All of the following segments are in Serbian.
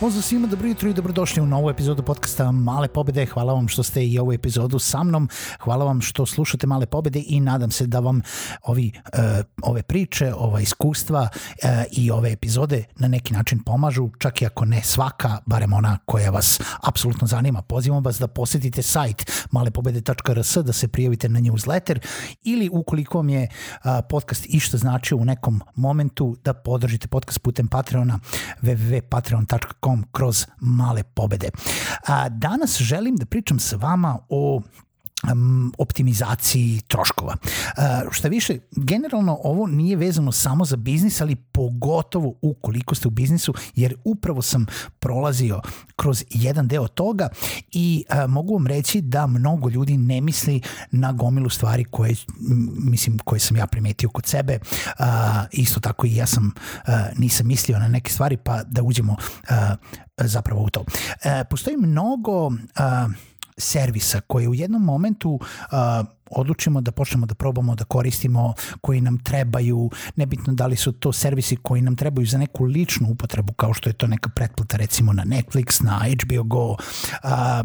Pozdrav svima, dobro jutro i dobrodošli u novu epizodu podcasta Male pobede. Hvala vam što ste i ovu epizodu sa mnom. Hvala vam što slušate Male pobede i nadam se da vam ovi, uh, ove priče, ova iskustva uh, i ove epizode na neki način pomažu, čak i ako ne svaka, barem ona koja vas apsolutno zanima. Pozivam vas da posetite sajt malepobede.rs, da se prijavite na newsletter ili ukoliko vam je uh, podcast išta znači u nekom momentu da podržite podcast putem Patreona www.patreon.com kroz male pobede. A, danas želim da pričam sa vama o optimizaciji troškova. Uh, šta više, generalno ovo nije vezano samo za biznis, ali pogotovo ukoliko ste u biznisu, jer upravo sam prolazio kroz jedan deo toga i uh, mogu vam reći da mnogo ljudi ne misli na gomilu stvari koje, mislim, koje sam ja primetio kod sebe. Uh, isto tako i ja sam, nisam mislio na neke stvari, pa da uđemo zapravo u to. Postoji mnogo servisa koje u jednom momentu uh, odlučimo da počnemo da probamo da koristimo, koji nam trebaju, nebitno da li su to servisi koji nam trebaju za neku ličnu upotrebu, kao što je to neka pretplata recimo na Netflix, na HBO Go, uh,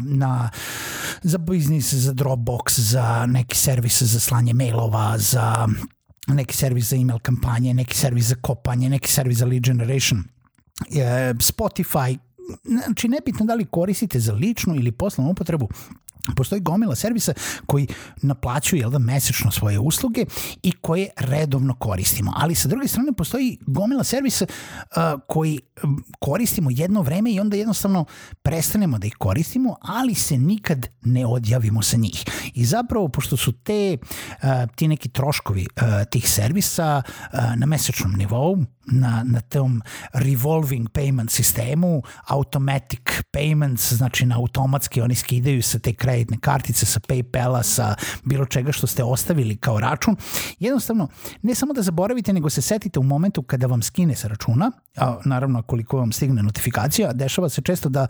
na, za biznis, za Dropbox, za neki servis za slanje mailova, za neki servis za email kampanje, neki servis za kopanje, neki servis za lead generation, Spotify, znači nebitno da li koristite za ličnu ili poslovnu upotrebu, postoji gomila servisa koji naplaćuju jel da, mesečno svoje usluge i koje redovno koristimo. Ali sa druge strane postoji gomila servisa uh, koji koristimo jedno vreme i onda jednostavno prestanemo da ih koristimo, ali se nikad ne odjavimo sa njih. I zapravo, pošto su te, uh, ti neki troškovi uh, tih servisa uh, na mesečnom nivou, na, na tom revolving payment sistemu, automatic payments, znači na automatski oni skidaju sa te kreditne kartice, sa Paypala, sa bilo čega što ste ostavili kao račun. Jednostavno, ne samo da zaboravite, nego se setite u momentu kada vam skine sa računa, a naravno koliko vam stigne notifikacija, dešava se često da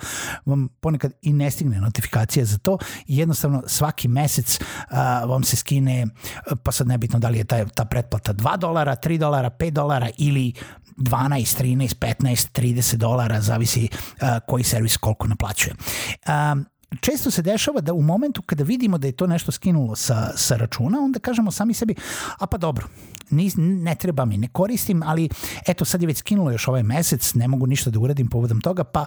vam ponekad i ne stigne notifikacija za to jednostavno svaki mesec a, vam se skine, pa sad nebitno da li je ta, ta pretplata 2 dolara, 3 dolara, 5 dolara ili 12, 13, 15, 30 dolara, zavisi uh, koji servis koliko naplaćuje. Um, često se dešava da u momentu kada vidimo da je to nešto skinulo sa, sa računa, onda kažemo sami sebi, a pa dobro, nis, ne treba mi, ne koristim, ali eto sad je već skinulo još ovaj mesec, ne mogu ništa da uradim povodom toga, pa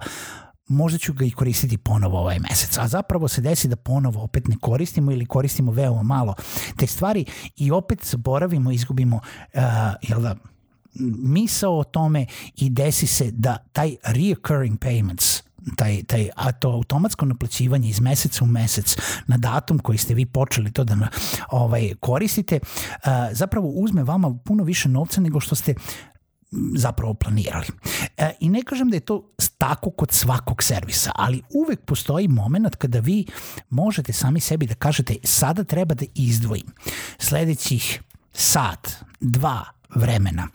možda ću ga i koristiti ponovo ovaj mesec. A zapravo se desi da ponovo opet ne koristimo ili koristimo veoma malo te stvari i opet zaboravimo, izgubimo, uh, jel da, misao o tome i desi se da taj reoccurring payments taj, taj, a to automatsko naplaćivanje iz meseca u mesec na datum koji ste vi počeli to da ovaj, koristite, uh, zapravo uzme vama puno više novca nego što ste zapravo planirali. E, I ne kažem da je to tako kod svakog servisa, ali uvek postoji moment kada vi možete sami sebi da kažete sada treba da izdvojim sledećih sat, dva, vremena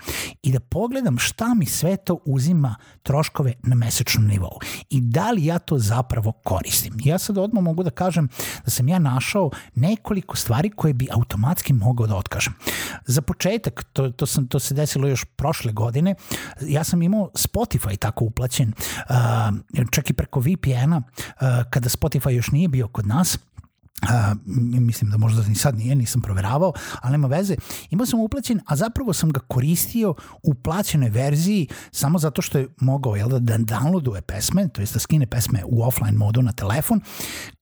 i da pogledam šta mi sve to uzima troškove na mesečnom nivou i da li ja to zapravo koristim. Ja sad odmah mogu da kažem da sam ja našao nekoliko stvari koje bi automatski mogao da otkažem. Za početak, to, to, sam, to se desilo još prošle godine, ja sam imao Spotify tako uplaćen, čak i preko VPN-a, kada Spotify još nije bio kod nas, Uh, mislim da možda ni sad nije, nisam proveravao, ali nema veze. Imao sam uplaćen, a zapravo sam ga koristio u plaćenoj verziji samo zato što je mogao jel, da, da downloaduje pesme, to jest da skine pesme u offline modu na telefon,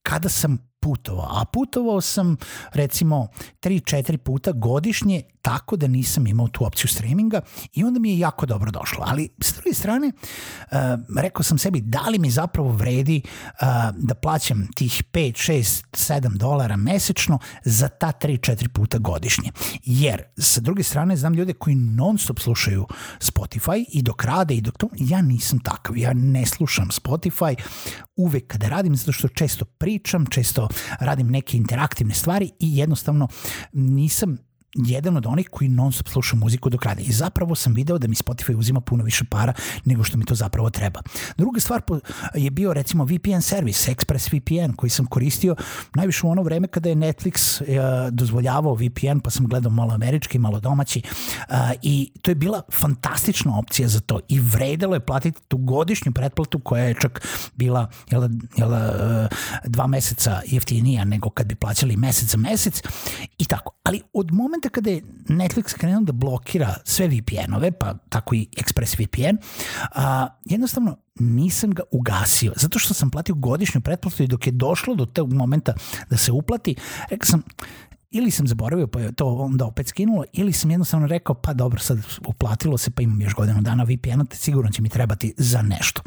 kada sam putovao. A putovao sam recimo 3-4 puta godišnje tako da nisam imao tu opciju streaminga i onda mi je jako dobro došlo. Ali s druge strane, uh, rekao sam sebi da li mi zapravo vredi uh, da plaćam tih 5, 6, 7 dolara mesečno za ta 3-4 puta godišnje. Jer sa druge strane znam ljude koji non stop slušaju Spotify i dok rade i dok to, ja nisam takav, ja ne slušam Spotify uvek kada radim zato što često pričam, često radim neke interaktivne stvari i jednostavno nisam jedan od onih koji non stop sluša muziku dok rade. I zapravo sam video da mi Spotify uzima puno više para nego što mi to zapravo treba. Druga stvar je bio recimo VPN servis, Express VPN koji sam koristio najviše u ono vreme kada je Netflix uh, dozvoljavao VPN pa sam gledao malo američki, malo domaći uh, i to je bila fantastična opcija za to i vredelo je platiti tu godišnju pretplatu koja je čak bila jel, jel, uh, dva meseca jeftinija nego kad bi plaćali mesec za mesec i tako. Ali od momenta momenta kada je Netflix krenuo da blokira sve VPN-ove, pa tako i ExpressVPN, a, jednostavno nisam ga ugasio, zato što sam platio godišnju pretplatu i dok je došlo do tog momenta da se uplati, rekao sam, ili sam zaboravio pa je to onda opet skinulo ili sam jednostavno rekao pa dobro sad uplatilo se pa imam još godinu dana VPN-a te sigurno će mi trebati za nešto.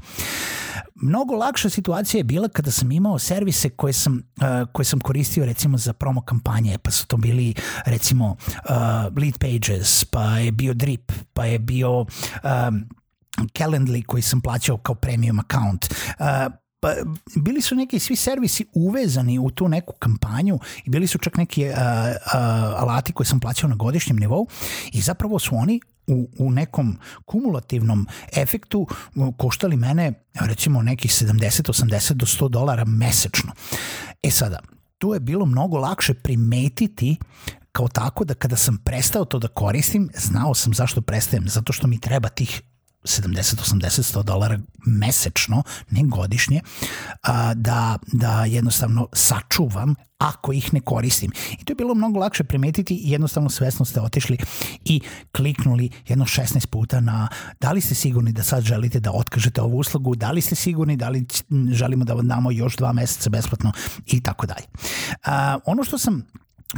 Mnogo lakša situacija je bila kada sam imao servise koje sam, uh, koje sam koristio recimo za promo kampanje, pa su to bili recimo uh, lead pages, pa je bio drip, pa je bio um, Calendly koji sam plaćao kao premium account, uh, pa bili su neki svi servisi uvezani u tu neku kampanju i bili su čak neki uh, uh, alati koje sam plaćao na godišnjem nivou i zapravo su oni u, u nekom kumulativnom efektu koštali mene recimo nekih 70, 80 do 100 dolara mesečno. E sada, tu je bilo mnogo lakše primetiti kao tako da kada sam prestao to da koristim, znao sam zašto prestajem, zato što mi treba tih 70, 80, 100 dolara mesečno, ne godišnje, da, da jednostavno sačuvam ako ih ne koristim. I to je bilo mnogo lakše primetiti i jednostavno svesno ste otišli i kliknuli jedno 16 puta na da li ste sigurni da sad želite da otkažete ovu uslugu, da li ste sigurni da li želimo da vam damo još dva meseca besplatno i tako dalje. Ono što sam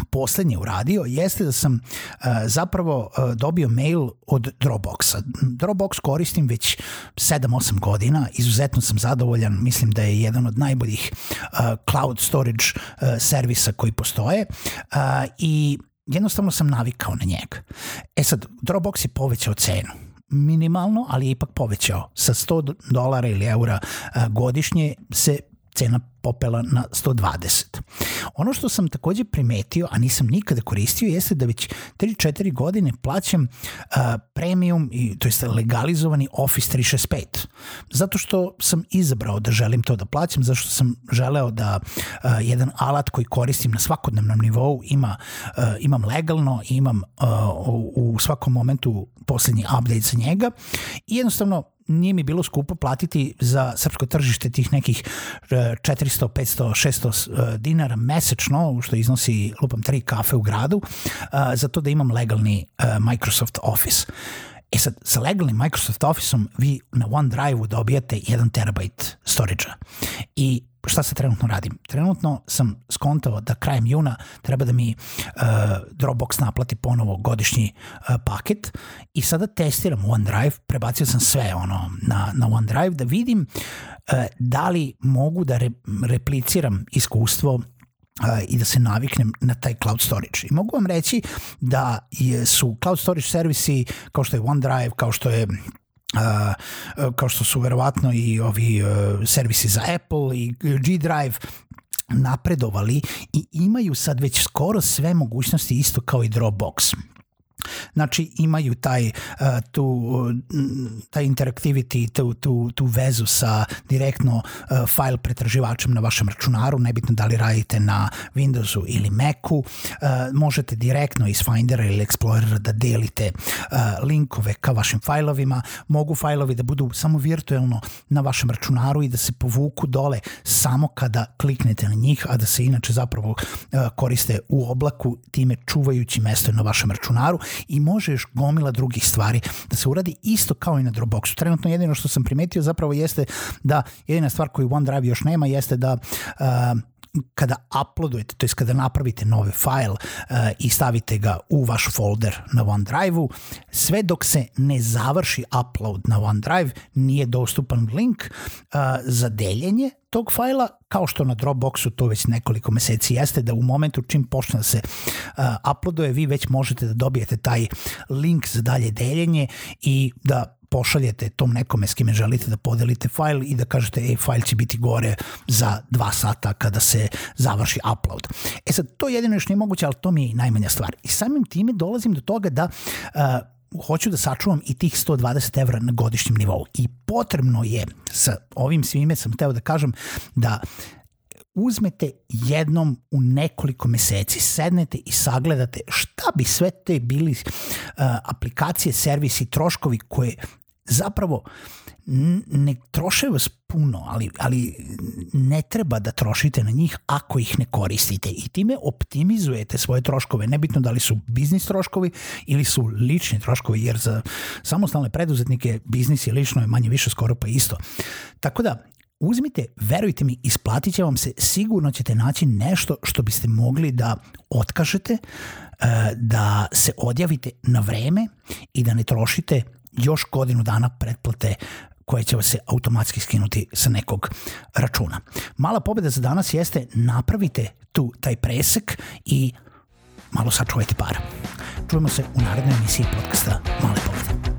poslednje uradio jeste da sam uh, zapravo uh, dobio mail od Dropboxa. Dropbox koristim već 7-8 godina, izuzetno sam zadovoljan, mislim da je jedan od najboljih uh, cloud storage uh, servisa koji postoje uh, i jednostavno sam navikao na njega. E sad, Dropbox je povećao cenu minimalno, ali je ipak povećao. Sa 100 dolara ili eura godišnje se cena popela na 120. Ono što sam takođe primetio, a nisam nikada koristio, jeste da već 3-4 godine plaćam uh, premium, i, to jest legalizovani Office 365. Zato što sam izabrao da želim to da plaćam, zato što sam želeo da uh, jedan alat koji koristim na svakodnevnom nivou ima, uh, imam legalno imam uh, u svakom momentu poslednji update za njega i jednostavno nije mi bilo skupo platiti za srpsko tržište tih nekih 400, 500, 600 dinara mesečno, što iznosi lupam tri kafe u gradu, za to da imam legalni Microsoft Office. E sad, sa legalnim Microsoft Office-om vi na OneDrive-u dobijate 1 terabajt storage-a. I šta se trenutno radim? Trenutno sam skontao da krajem juna treba da mi uh, Dropbox naplati ponovo godišnji uh, paket i sada testiram OneDrive, prebacio sam sve ono na, na OneDrive da vidim uh, da li mogu da re, repliciram iskustvo i da se naviknem na taj cloud storage. I mogu vam reći da su cloud storage servisi kao što je OneDrive, kao što je uh, kao što su verovatno i ovi uh, servisi za Apple i G Drive napredovali i imaju sad već skoro sve mogućnosti isto kao i Dropbox. Znači imaju taj, uh, tu, taj interactivity, tu, tu, tu vezu sa direktno uh, file pretraživačem na vašem računaru, nebitno da li radite na Windowsu ili Macu, uh, možete direktno iz Findera ili Explorera da delite linkove ka vašim fajlovima, mogu fajlovi da budu samo virtuelno na vašem računaru i da se povuku dole samo kada kliknete na njih, a da se inače zapravo koriste u oblaku, time čuvajući mesto na vašem računaru i može još gomila drugih stvari da se uradi isto kao i na Dropboxu. Trenutno jedino što sam primetio zapravo jeste da jedina stvar koju OneDrive još nema jeste da uh, kada uploadujete, to je kada napravite novi file uh, i stavite ga u vaš folder na OneDrive-u, sve dok se ne završi upload na OneDrive, nije dostupan link uh, za deljenje tog fajla, kao što na Dropboxu to već nekoliko meseci jeste, da u momentu čim počne da se uh, uploaduje, vi već možete da dobijete taj link za dalje deljenje i da pošaljete tom nekome s kime želite da podelite fajl i da kažete ej, fajl će biti gore za dva sata kada se završi upload. E sad, to jedino još nije moguće, ali to mi je najmanja stvar. I samim time dolazim do toga da uh, hoću da sačuvam i tih 120 evra na godišnjem nivou. I potrebno je, sa ovim svime sam teo da kažem, da uzmete jednom u nekoliko meseci, sednete i sagledate šta bi sve te bili uh, aplikacije, servisi, troškovi koje zapravo ne troše vas puno, ali, ali ne treba da trošite na njih ako ih ne koristite i time optimizujete svoje troškove, nebitno da li su biznis troškovi ili su lični troškovi, jer za samostalne preduzetnike biznis je lično je manje više skoro pa isto. Tako da uzmite, verujte mi, isplatit će vam se, sigurno ćete naći nešto što biste mogli da otkažete, eh, da se odjavite na vreme i da ne trošite još godinu dana pretplate koje će se automatski skinuti sa nekog računa. Mala pobeda za danas jeste napravite tu taj presek i malo sačuvajte para. Čujemo se u narednoj emisiji podcasta Male pobede.